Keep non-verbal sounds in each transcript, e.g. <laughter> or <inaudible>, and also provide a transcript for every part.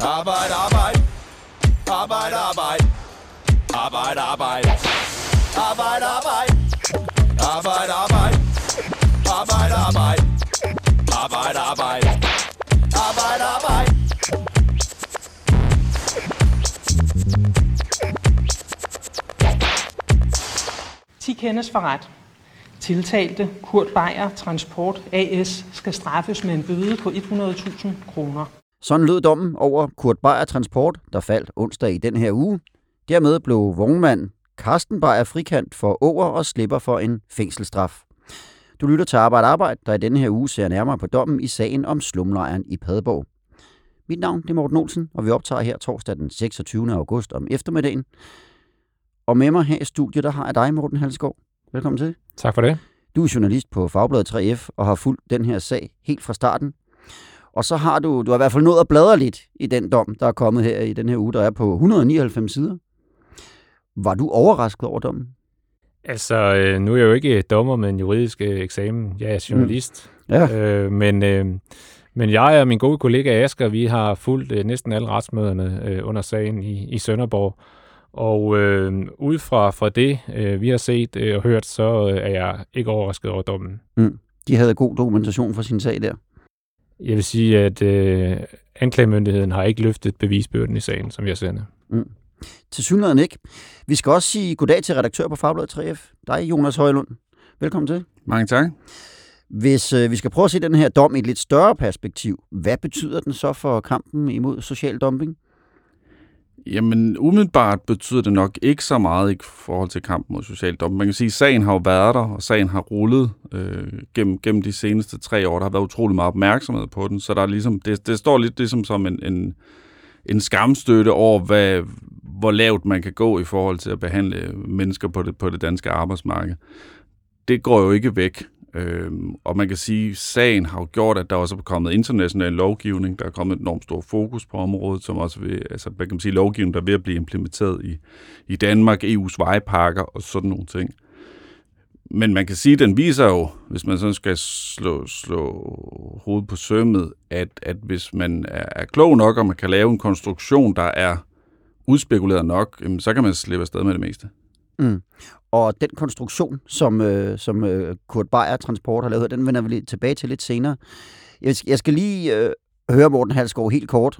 Arbejde, arbejde. Arbejde, arbejde. Arbejde, arbejde. Arbejde, arbejde. Arbejde, arbejde. Arbejde, arbejde. Arbejde, arbejde. Arbejde, arbejde. Ti kendes for ret. Tiltalte Kurt Beyer Transport AS skal straffes med en bøde på 100.000 kroner. Sådan lød dommen over Kurt Beyer Transport, der faldt onsdag i den her uge. Dermed blev vognmand Carsten Beyer frikendt for over og slipper for en fængselsstraf. Du lytter til Arbejde Arbejde, der i denne her uge ser nærmere på dommen i sagen om slumlejren i Padborg. Mit navn det er Morten Olsen, og vi optager her torsdag den 26. august om eftermiddagen. Og med mig her i studiet, der har jeg dig, Morten Halsgaard. Velkommen til. Tak for det. Du er journalist på Fagbladet 3F og har fulgt den her sag helt fra starten. Og så har du, du har i hvert fald nået at bladre lidt i den dom, der er kommet her i den her uge, der er på 199 sider. Var du overrasket over dommen? Altså, øh, nu er jeg jo ikke dommer med en juridisk øh, eksamen. Jeg er journalist. Mm. Ja. Øh, men, øh, men jeg og min gode kollega Asger, vi har fulgt øh, næsten alle retsmøderne øh, under sagen i, i Sønderborg. Og øh, ud fra, fra det, øh, vi har set øh, og hørt, så øh, er jeg ikke overrasket over dommen. Mm. De havde god dokumentation for sin sag der. Jeg vil sige, at øh, anklagemyndigheden har ikke løftet bevisbyrden i sagen, som jeg sender. Mm. Til synligheden ikke. Vi skal også sige goddag til redaktør på Fagbladet 3F, dig Jonas Højlund. Velkommen til. Mange tak. Hvis øh, vi skal prøve at se den her dom i et lidt større perspektiv, hvad betyder den så for kampen imod social dumping? Jamen, umiddelbart betyder det nok ikke så meget i forhold til kampen mod social dumping. Man kan sige, at sagen har jo været der, og sagen har rullet øh, gennem, gennem de seneste tre år. Der har været utrolig meget opmærksomhed på den, så der er ligesom, det, det står lidt ligesom som en, en, en skamstøtte over, hvad, hvor lavt man kan gå i forhold til at behandle mennesker på det, på det danske arbejdsmarked. Det går jo ikke væk. Øhm, og man kan sige, at sagen har jo gjort, at der også er kommet international lovgivning. Der er kommet et enormt stor fokus på området, som også vil, altså, man kan sige, lovgivning, der er ved at blive implementeret i, i Danmark, EU's vejpakker og sådan nogle ting. Men man kan sige, at den viser jo, hvis man sådan skal slå, slå hovedet på sømmet, at, at hvis man er, er klog nok, og man kan lave en konstruktion, der er udspekuleret nok, så kan man slippe afsted med det meste. Mm. Og den konstruktion, som, øh, som øh, Kurt Beyer Transport har lavet, den vender vi lidt tilbage til lidt senere. Jeg, jeg skal lige øh, høre Morten Halsgaard helt kort.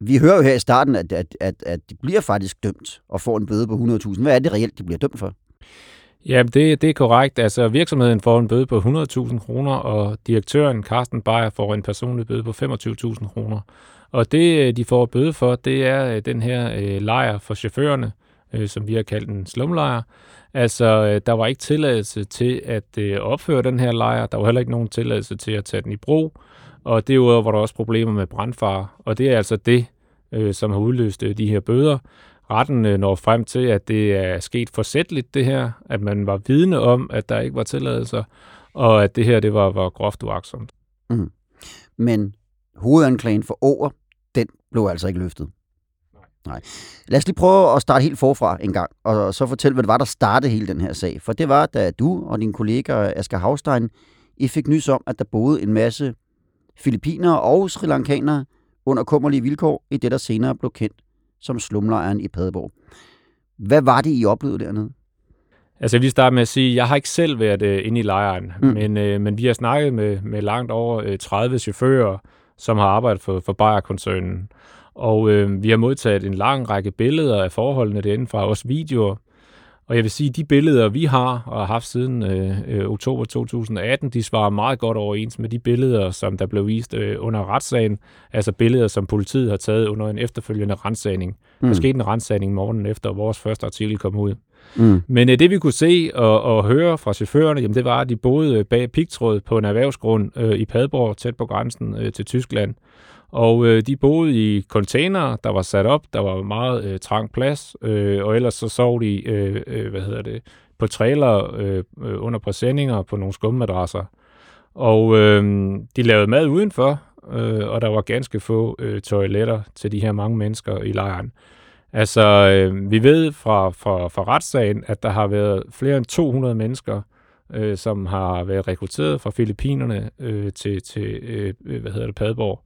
Vi hører jo her i starten, at, at, at, at de bliver faktisk dømt og får en bøde på 100.000. Hvad er det reelt, de bliver dømt for? Ja, det, det er korrekt. Altså, virksomheden får en bøde på 100.000 kroner, og direktøren, Carsten Beyer, får en personlig bøde på 25.000 kroner. Og det, øh, de får bøde for, det er øh, den her øh, lejr for chaufførerne, øh, som vi har kaldt en slumlejr. Altså, øh, der var ikke tilladelse til at øh, opføre den her lejr. Der var heller ikke nogen tilladelse til at tage den i brug. Og derudover var der også problemer med brandfare. Og det er altså det, øh, som har udløst øh, de her bøder. Retten øh, når frem til, at det er sket forsætteligt, det her. At man var vidne om, at der ikke var tilladelser. Og at det her, det var, var groft uaksomt. Mm. Men hovedanklagen for over, den blev altså ikke løftet. Nej. Lad os lige prøve at starte helt forfra en gang, og så fortælle, hvad det var, der startede hele den her sag. For det var, da du og din kollega Asger Havstein, I fik nys om, at der boede en masse filipinere og sri lankanere under kummerlige vilkår i det, der senere blev kendt som slumlejren i Padborg. Hvad var det, I oplevede dernede? Altså, vi starter med at sige, at jeg har ikke selv været uh, inde i lejren, mm. men, uh, men vi har snakket med, med langt over uh, 30 chauffører, som har arbejdet for, for Bayer-koncernen. Og øh, vi har modtaget en lang række billeder af forholdene derinde fra også videoer. Og jeg vil sige, at de billeder, vi har og har haft siden øh, øh, oktober 2018, de svarer meget godt overens med de billeder, som der blev vist øh, under retssagen. Altså billeder, som politiet har taget under en efterfølgende rensagning. Mm. Der skete en rensagning morgenen efter vores første artikel kom ud. Mm. Men øh, det vi kunne se og, og høre fra chaufførerne, jamen, det var, at de boede bag pigtråd på en erhvervsgrund øh, i Padborg, tæt på grænsen øh, til Tyskland. Og øh, de boede i containere, der var sat op, der var meget øh, trang plads, øh, og ellers så sov de, øh, øh, hvad hedder det, på trailer øh, øh, under præsendinger på nogle skummadrasser. Og øh, de lavede mad udenfor, øh, og der var ganske få øh, toiletter til de her mange mennesker i lejren. Altså, øh, vi ved fra, fra, fra retssagen, at der har været flere end 200 mennesker, øh, som har været rekrutteret fra Filippinerne øh, til, til øh, hvad hedder det, Padborg.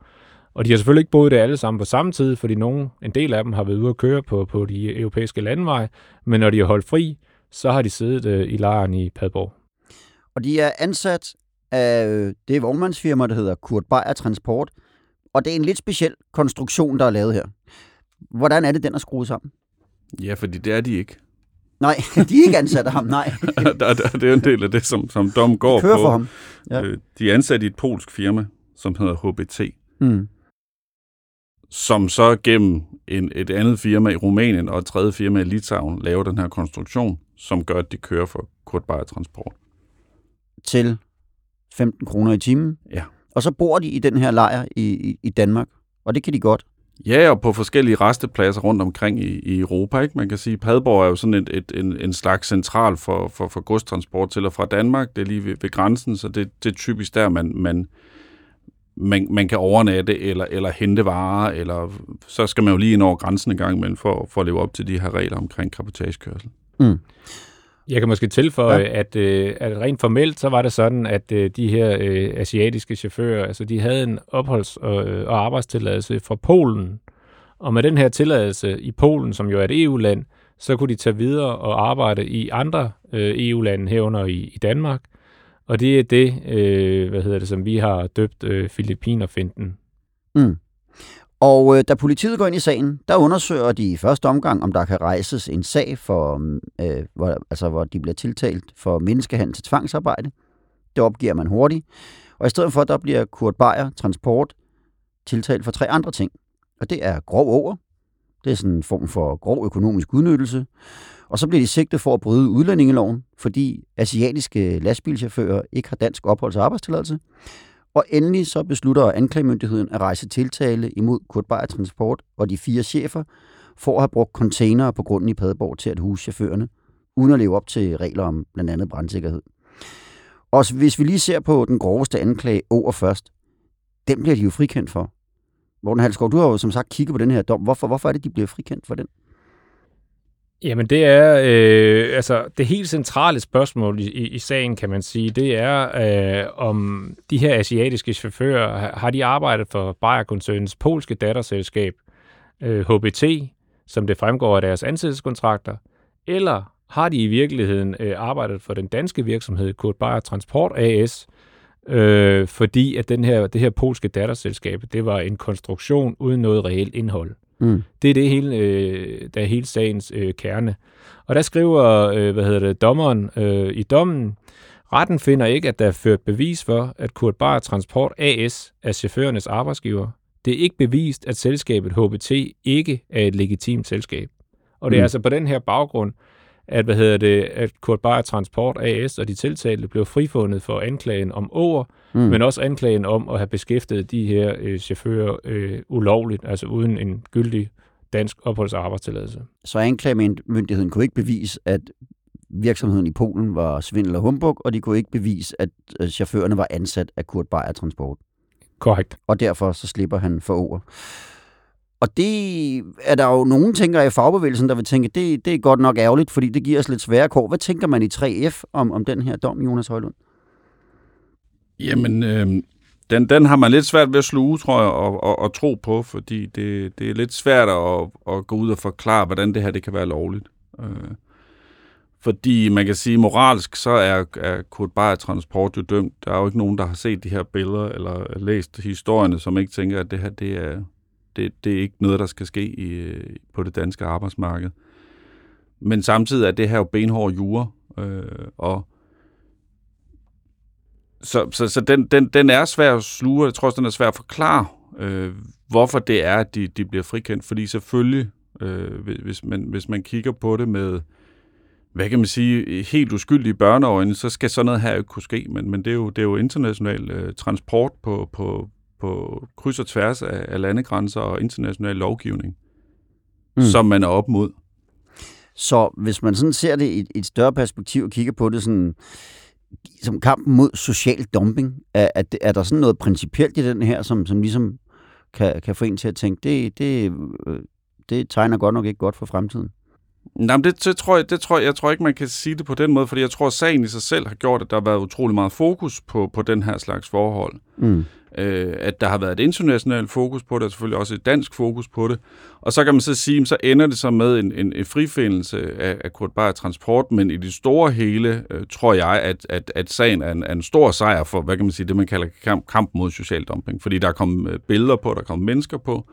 Og de har selvfølgelig ikke boet det alle sammen på samme tid, fordi nogen, en del af dem har været ude at køre på, på de europæiske landeveje, men når de har holdt fri, så har de siddet øh, i lejren i Padborg. Og de er ansat af øh, det vognmandsfirma, der hedder Kurt Beyer Transport, og det er en lidt speciel konstruktion, der er lavet her. Hvordan er det, den er skruet sammen? Ja, fordi det er de ikke. Nej, <laughs> de er ikke ansat af ham, nej. <laughs> der, der, det er jo en del af det, som, som Dom går Kører på. for ham. Ja. Øh, De er ansat i et polsk firma, som hedder HBT, Mm. Som så gennem en, et andet firma i Rumænien og et tredje firma i Litauen laver den her konstruktion, som gør, at de kører for Kurt Beyer Transport. Til 15 kroner i timen. Ja. Og så bor de i den her lejr i, i, i Danmark, og det kan de godt. Ja, og på forskellige restepladser rundt omkring i, i Europa. Ikke? Man kan sige, at Padborg er jo sådan et, et, en, en slags central for, for, for godstransport til og fra Danmark. Det er lige ved, ved grænsen, så det, det er typisk der, man, man, man, man kan overnatte eller, eller hente varer, eller så skal man jo lige ind over grænsen en gang imellem for, for at leve op til de her regler omkring kapotagekørsel. Mm. Jeg kan måske tilføje, Ja. at, øh, at rent formelt, så var det sådan, at øh, de her øh, asiatiske chauffører, altså de havde en opholds- og, øh, og arbejdstilladelse fra Polen. Og med den her tilladelse i Polen, som jo er et EU-land, så kunne de tage videre og arbejde i andre øh, EU-lande herunder i, i Danmark. Og det er det, øh, hvad hedder det, som vi har døbt øh, Filippinerfinden. Mm. Og øh, da politiet går ind i sagen, der undersøger de i første omgang, om der kan rejses en sag, for, mm, øh, hvor, altså, hvor de bliver tiltalt for menneskehandel til tvangsarbejde. Det opgiver man hurtigt. Og i stedet for, der bliver Kurt Beyer Transport tiltalt for tre andre ting. Og det er grov over. Det er sådan en form for grov økonomisk udnyttelse. Og så bliver de sigtet for at bryde udlændingeloven, fordi asiatiske lastbilchauffører ikke har dansk opholds- og arbejdstilladelse. Og endelig så beslutter anklagemyndigheden at rejse tiltale imod Kurt Beyer Transport og de fire chefer for at have brugt containere på grunden i Padborg til at huse chaufførerne, uden at leve op til regler om blandt andet brandsikkerhed. Og hvis vi lige ser på den groveste anklage over først, den bliver de jo frikendt for. Morten Halsgaard, du har jo som sagt kigget på den her dom. Hvorfor, hvorfor er det, de bliver frikendt for den? Jamen det er, øh, altså det helt centrale spørgsmål i, i, i sagen, kan man sige, det er, øh, om de her asiatiske chauffører, har- de arbejdet for Bayer-koncernens polske datterselskab, øh, HBT, som det fremgår af deres ansættelseskontrakter, eller har de i virkeligheden øh, arbejdet for den danske virksomhed Kurt Bayer Transport AS, øh, fordi at den her, det her polske datterselskab, det var en konstruktion uden noget reelt indhold. Mm. Det er det hele, øh, der er hele sagens øh, kerne. Og der skriver, øh, hvad hedder det, dommeren øh, i dommen, retten finder ikke, at der er ført bevis for, at Kurt Bayer Transport AS er chaufførernes arbejdsgiver. Det er ikke bevist, at selskabet HBT ikke er et legitimt selskab. Og det er Mm. altså på den her baggrund, at, hvad hedder det, at Kurt Bayer Transport AS og de tiltalte blev frifundet for anklagen om over, Mm. men også anklagen om at have beskæftiget de her øh, chauffører øh, ulovligt, altså uden en gyldig dansk opholds- og arbejdstilladelse. Så anklagemyndigheden kunne ikke bevise, at virksomheden i Polen var svindel og humbug, og de kunne ikke bevise, at øh, chaufførerne var ansat af Kurt Beyer Transport. Korrekt. og derfor så slipper han for over. Og det er der jo nogen, tænker i fagbevægelsen, der vil tænke, det, det er godt nok ærgerligt, fordi det giver os lidt svære kår. Hvad tænker man i 3F om, om den her dom, Jonas Højlund? Jamen, øh, den, den har man lidt svært ved at sluge, tror jeg, og, og, og tro på, fordi det, det er lidt svært at, at gå ud og forklare, hvordan det her det kan være lovligt. Øh, fordi man kan sige, moralsk, så er, er Kurt Bayer Transport jo dømt. Der er jo ikke nogen, der har set de her billeder, eller læst historierne, som ikke tænker, at det her, det er, det, det er ikke noget, der skal ske i, på det danske arbejdsmarked. Men samtidig er det her jo benhård jure, øh, og så, så, så den, den, den er svær at sluge, og jeg tror også, den er svær at forklare, øh, hvorfor det er, at de, de bliver frikendt. Fordi selvfølgelig, øh, hvis, man, hvis man kigger på det med, hvad kan man sige, helt uskyldige børneøjne, så skal sådan noget her ikke kunne ske. Men, men det, er jo, det er jo international øh, transport på, på, på kryds og tværs af, af landegrænser og international lovgivning, Mm. som man er op mod. Så hvis man sådan ser det i et større perspektiv og kigger på det sådan, som kampen mod social dumping, er, er, er der sådan noget principielt i den her, som, som ligesom kan, kan få en til at tænke, det, det, øh, det tegner godt nok ikke godt for fremtiden? Nej, men det, det, tror jeg, det tror jeg, jeg tror ikke, man kan sige det på den måde, fordi jeg tror, at sagen i sig selv har gjort, at der har været utrolig meget fokus på, på den her slags forhold. Mm øh, at der har været et internationalt fokus på det, og selvfølgelig også et dansk fokus på det. Og så kan man så sige, så ender det så med en, en, en frifindelse af, af Kurt Bayer Transport, men i det store hele øh, tror jeg, at, at, at sagen er en, er en stor sejr for, hvad kan man sige, det man kalder kamp, kamp mod social dumping. Fordi der er kommet øh, billeder på, der er kommet mennesker på.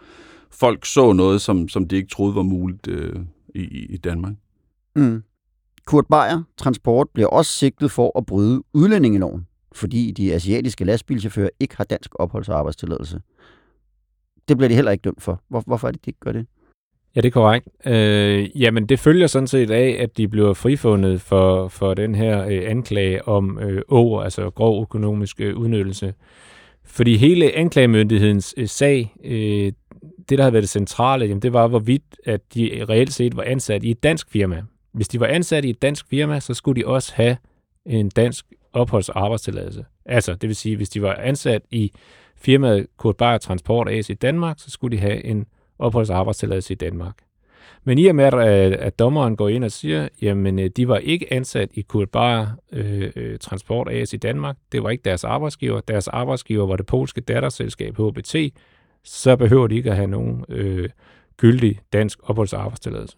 Folk så noget, som, som de ikke troede var muligt øh, i, i Danmark. Mm. Kurt Bayer Transport bliver også sigtet for at bryde udlændingeloven, fordi de asiatiske lastbilchauffører ikke har dansk opholds- og arbejdstilladelse. Det bliver de heller ikke dømt for. Hvor, hvorfor er det, de ikke gør det? Ja, det er korrekt. Øh, jamen, det følger sådan set af, at de bliver frifundet for, for den her øh, anklage om øh, over, altså grov økonomisk øh, udnyttelse. Fordi hele anklagemyndighedens øh, sag, øh, det der har været det centrale, jamen, det var, hvorvidt at de reelt set var ansat i et dansk firma. Hvis de var ansat i et dansk firma, så skulle de også have en dansk opholds- og arbejdstilladelse. Altså, det vil sige, hvis de var ansat i firmaet Kurt Bayer Transport AS i Danmark, så skulle de have en opholds- og arbejdstilladelse i Danmark. Men i og med, at, øh, at dommeren går ind og siger, jamen øh, de var ikke ansat i Kurt Bayer øh, øh Transport AS i Danmark, det var ikke deres arbejdsgiver, deres arbejdsgiver var det polske datterselskab HBT, så behøver de ikke at have nogen øh, gyldig dansk opholds- og arbejdstilladelse.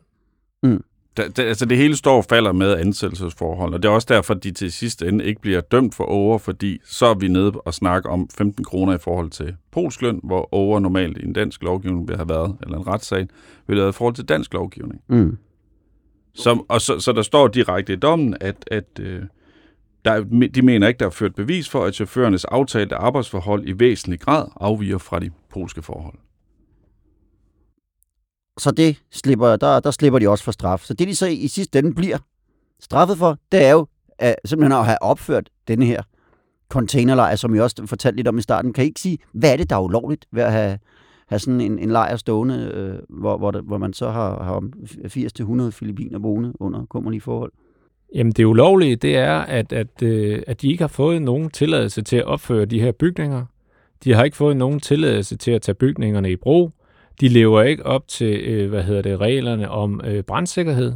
Mm. Det, det, altså det hele står og falder med ansættelsesforhold, og det er også derfor, at de til sidste ende ikke bliver dømt for over, fordi så er vi nede og snakke om 15 kroner i forhold til polsk løn, hvor over normalt i en dansk lovgivning vil have været, eller en retssag, vil have været i forhold til dansk lovgivning. Mm. Så, og så, så der står direkte i dommen, at, at øh, der, de mener ikke, der er ført bevis for, at chaufførernes aftalte arbejdsforhold i væsentlig grad afviger fra de polske forhold. Så det slipper, der, der slipper de også for straf. Så det, de så i sidste ende bliver straffet for, det er jo at, simpelthen at have opført denne her containerlejr, som jeg også fortalte lidt om i starten. Kan I ikke sige, hvad er det, der er ulovligt ved at have, have sådan en, en lejr stående, øh, hvor, hvor, det, hvor man så har, har 80-100 filipiner boende under kummerlige forhold? Jamen det ulovlige, det er, at, at, øh, at de ikke har fået nogen tilladelse til at opføre de her bygninger. De har ikke fået nogen tilladelse til at tage bygningerne i brug. De lever ikke op til, øh, hvad hedder det, reglerne om øh, brandsikkerhed.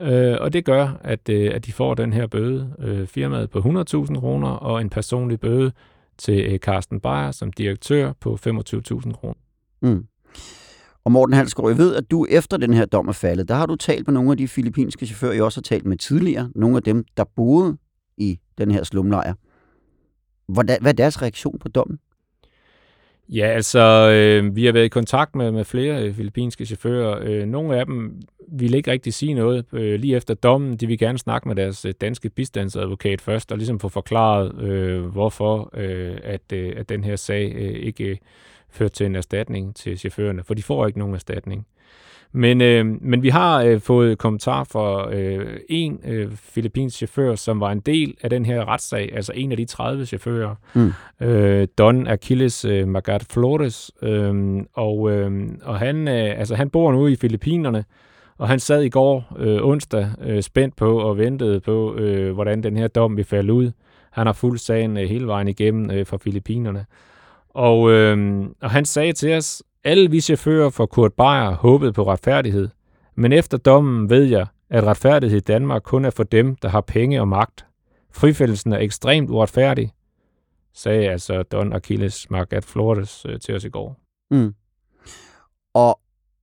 Øh, og det gør, at, øh, at de får den her bøde, øh, firmaet på 100.000 kroner, og en personlig bøde til øh, Carsten Beyer som direktør på 25.000 kroner. Mm. Og Morten Halsgaard, jeg ved, at du efter den her dom er faldet, der har du talt med nogle af de filippinske chauffører, jeg også har talt med tidligere, nogle af dem, der boede i den her slumlejr. Hvordan, hvad er deres reaktion på dommen? Ja, altså, øh, vi har været i kontakt med, med flere øh, filippinske chauffører. Øh, nogle af dem ville ikke rigtig sige noget øh, lige efter dommen. De vil gerne snakke med deres øh, danske bistandsadvokat først, og ligesom få forklaret, øh, hvorfor øh, at, øh, at den her sag øh, ikke øh, førte til en erstatning til chaufførerne, for de får ikke nogen erstatning. Men, øh, men vi har øh, fået kommentar fra øh, en øh, filippinsk chauffør, som var en del af den her retssag, altså en af de 30 chauffører, mm. øh, Don Achilles øh, Magat Flores, øh, og, øh, og han, øh, altså, han bor nu i Filippinerne, og han sad i går øh, onsdag øh, spændt på og ventede på, øh, hvordan den her dom vil falde ud. Han har fulgt sagen øh, hele vejen igennem øh, fra Filippinerne. Og, øh, og han sagde til os, alle vi chauffører for Kurt Beyer håbede på retfærdighed, men efter dommen ved jeg, at retfærdighed i Danmark kun er for dem, der har penge og magt. Frifældelsen er ekstremt uretfærdig, sagde altså Don Achilles Margat Flores øh, til os i går. Mm. Og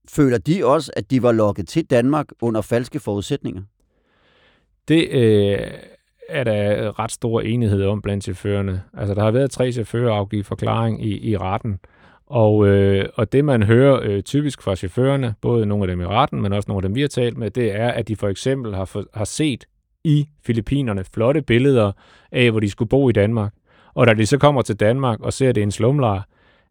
føler de også, at de var lokket til Danmark under falske forudsætninger? Det øh, er der ret stor enighed om blandt chaufførerne. Altså, der har været tre chauffører afgivet forklaring i, i retten, og, øh, og det, man hører øh, typisk fra chaufførerne, både nogle af dem i retten, men også nogle af dem, vi har talt med, det er, at de for eksempel har, for, har set i Filippinerne flotte billeder af, hvor de skulle bo i Danmark. Og da de så kommer til Danmark og ser det er en slumlejr,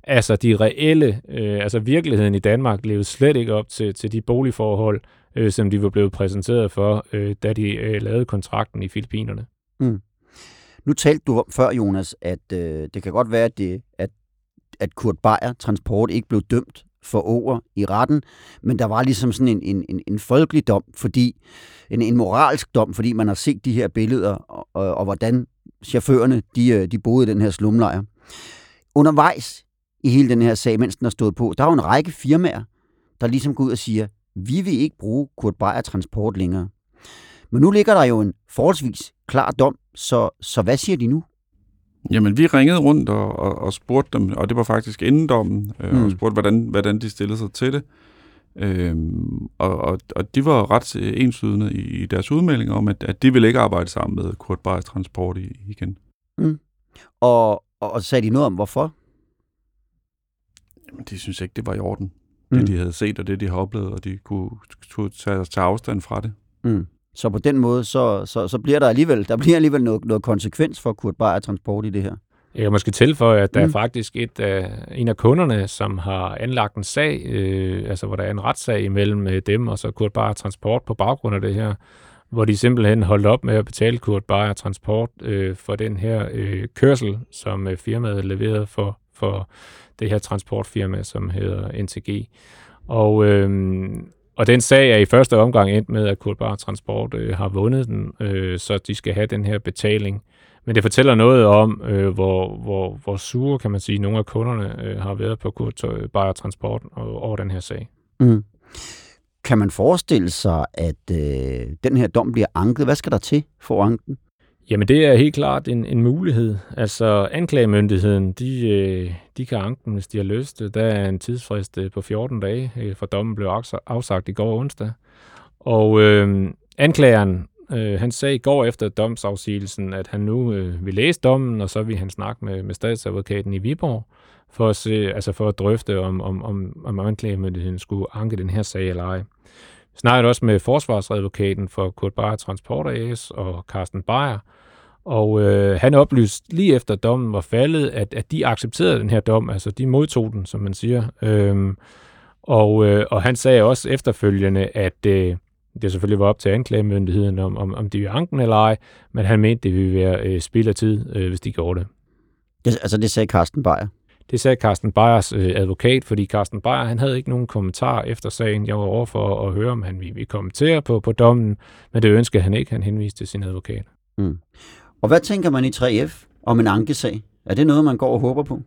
altså de reelle, øh, altså virkeligheden i Danmark levede slet ikke op til, til de boligforhold, øh, som de var blevet præsenteret for, øh, da de øh, lavede kontrakten i Filippinerne. Mm. Nu talte du om før, Jonas, at øh, det kan godt være, at, det, at at Kurt Beyer Transport ikke blev dømt for over i retten, men der var ligesom sådan en, en, en, en folkelig dom, fordi en, en moralsk dom, fordi man har set de her billeder, og, og, og hvordan chaufførerne de, øh, de boede i den her slumlejr. Undervejs i hele den her sag, mens den har stået på, der er jo en række firmaer, der ligesom går ud og siger, vi vil ikke bruge Kurt Beyer Transport længere. Men nu ligger der jo en forholdsvis klar dom, så, så hvad siger de nu? Jamen, vi ringede rundt og, og, og spurgte dem, og det var faktisk inden dommen, øh, Mm. og spurgte, hvordan, hvordan de stillede sig til det. Øhm, og, og, og de var ret enslydende i, i deres udmelding om, at, at de ville ikke arbejde sammen med Kurt Beiers Transport i, igen. Og, og, og sagde de noget om, hvorfor? Jamen, de synes ikke, det var i orden. Mm. Det, de havde set, og det, de havde oplevet, og de kunne, kunne tage, tage afstand fra det. Mm. Så på den måde, så, så, så bliver der alligevel, der bliver alligevel noget, noget konsekvens for Kurt Beyer Transport i det her. Jeg kan måske tilføje, at der Mm. er faktisk et af, en af kunderne, som har anlagt en sag, øh, altså hvor der er en retssag imellem øh, dem og så Kurt Bayer Transport på baggrund af det her, hvor de simpelthen holdt op med at betale Kurt Bayer Transport øh, for den her øh, kørsel, som øh, firmaet leverede for, for det her transportfirma, som hedder NTG. Og, øh, og den sag er i første omgang endt med, at Kulbar Transport øh, har vundet den, øh, så de skal have den her betaling. Men det fortæller noget om, øh, hvor, hvor, hvor sure, kan man sige, nogle af kunderne øh, har været på Kulbar Transport over den her sag. Mm. Kan man forestille sig, at øh, den her dom bliver anket? Hvad skal der til for anken? Jamen det er helt klart en, en mulighed. Altså anklagemyndigheden, de, øh, de kan anke den, hvis de har lyst. Der er en tidsfrist øh, på 14 dage, øh, for dommen blev afsagt i går onsdag. Og øh, anklageren, øh, han sagde i går efter domsafsigelsen, at han nu øh, vil læse dommen, og så vil han snakke med, med statsadvokaten i Viborg, for at, se, altså for at drøfte, om, om, om, om anklagemyndigheden skulle anke den her sag eller ej. Vi snakkede også med forsvarsadvokaten for Kurt Bayer Transport AS og Carsten Bayer, og øh, han oplyste lige efter dommen var faldet, at, at de accepterede den her dom, altså de modtog den, som man siger. Øhm, og, øh, og han sagde også efterfølgende, at øh, det selvfølgelig var op til anklagemyndigheden, om, om, om de ville anken eller ej, men han mente, det ville være øh, spild af tid, øh, hvis de gjorde det. Det, altså, det sagde Carsten Beyer. Det sagde Carsten Beyers øh, advokat, fordi Carsten Beyer han havde ikke nogen kommentar efter sagen. Jeg var over for at høre, om han ville, kommentere på, på dommen, men det ønskede han ikke. Han henviste til sin advokat. Og hvad tænker man i 3F om en ankesag? Er det noget, man går og håber på?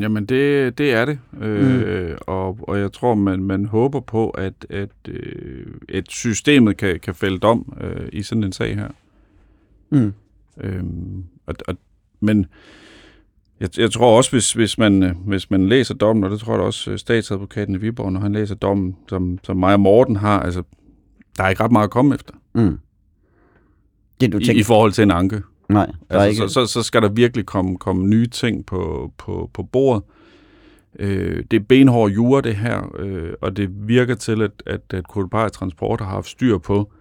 Jamen, det, det er det. Øh, Mm. og, og jeg tror, man, man håber på, at, at, øh, at systemet kan, kan fælde dom øh, i sådan en sag her. Mm. Øhm, og, og, men jeg, jeg tror også, hvis, hvis, man, øh, hvis man læser dommen, og det tror jeg også øh, statsadvokaten i Viborg, når han læser dommen, som, som mig og Morten har, altså, der er ikke ret meget at komme efter Mm. Det du i, tænker? i forhold til en anke. Nej, der er Altså, ikke... så, så, så skal der virkelig komme, komme nye ting på, på, på bordet. Øh, det er benhård jura, det her, øh, og det virker til, at, at, at Kulpar Transport har haft styr på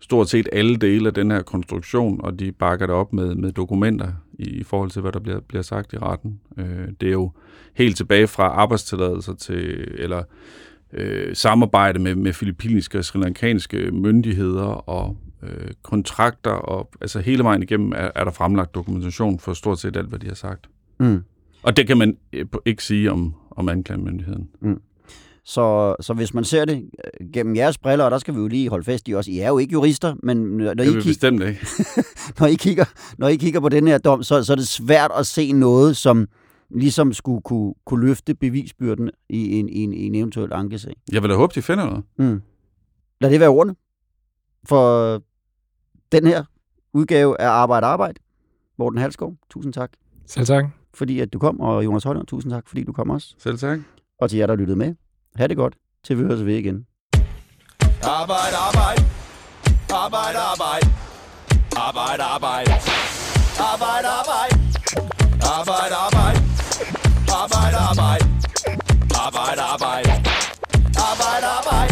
stort set alle dele af den her konstruktion, og de bakker det op med, med dokumenter i, i forhold til, hvad der bliver, bliver sagt i retten. Øh, det er jo helt tilbage fra arbejdstilladelser til, eller øh, samarbejde med, med filippinske og sri lankanske myndigheder og øh, kontrakter, og altså hele vejen igennem er, er der fremlagt dokumentation for stort set alt, hvad de har sagt. Mm. Og det kan man øh, ikke sige om, om anklagemyndigheden. Så, så hvis man ser det øh, gennem jeres briller, og der skal vi jo lige holde fast i også, I er jo ikke jurister, men når Det I, kig, bestemt ikke. <laughs> når, I kigger, når I kigger på den her dom, så, så er det svært at se noget, som ligesom skulle kunne, kunne løfte bevisbyrden i en, en, en eventuel ankesag. Jeg vil da håbe, de finder noget. Mm. Lad det være ordene for den her udgave af Arbejde Arbejde. Morten Halskov, tusind tak, Selv tak. fordi at du kom, og Jonas Højlund, tusind tak, fordi du kom også. Selv tak. Og til jer, der lyttede med, ha' det godt, til vi høres ved igen. Arbejde, arbejde. Arbejde, arbejde. Arbejde, arbejde. Arbejde, arbejde. Arbeit, Arbeit. Arbeit, Arbeit.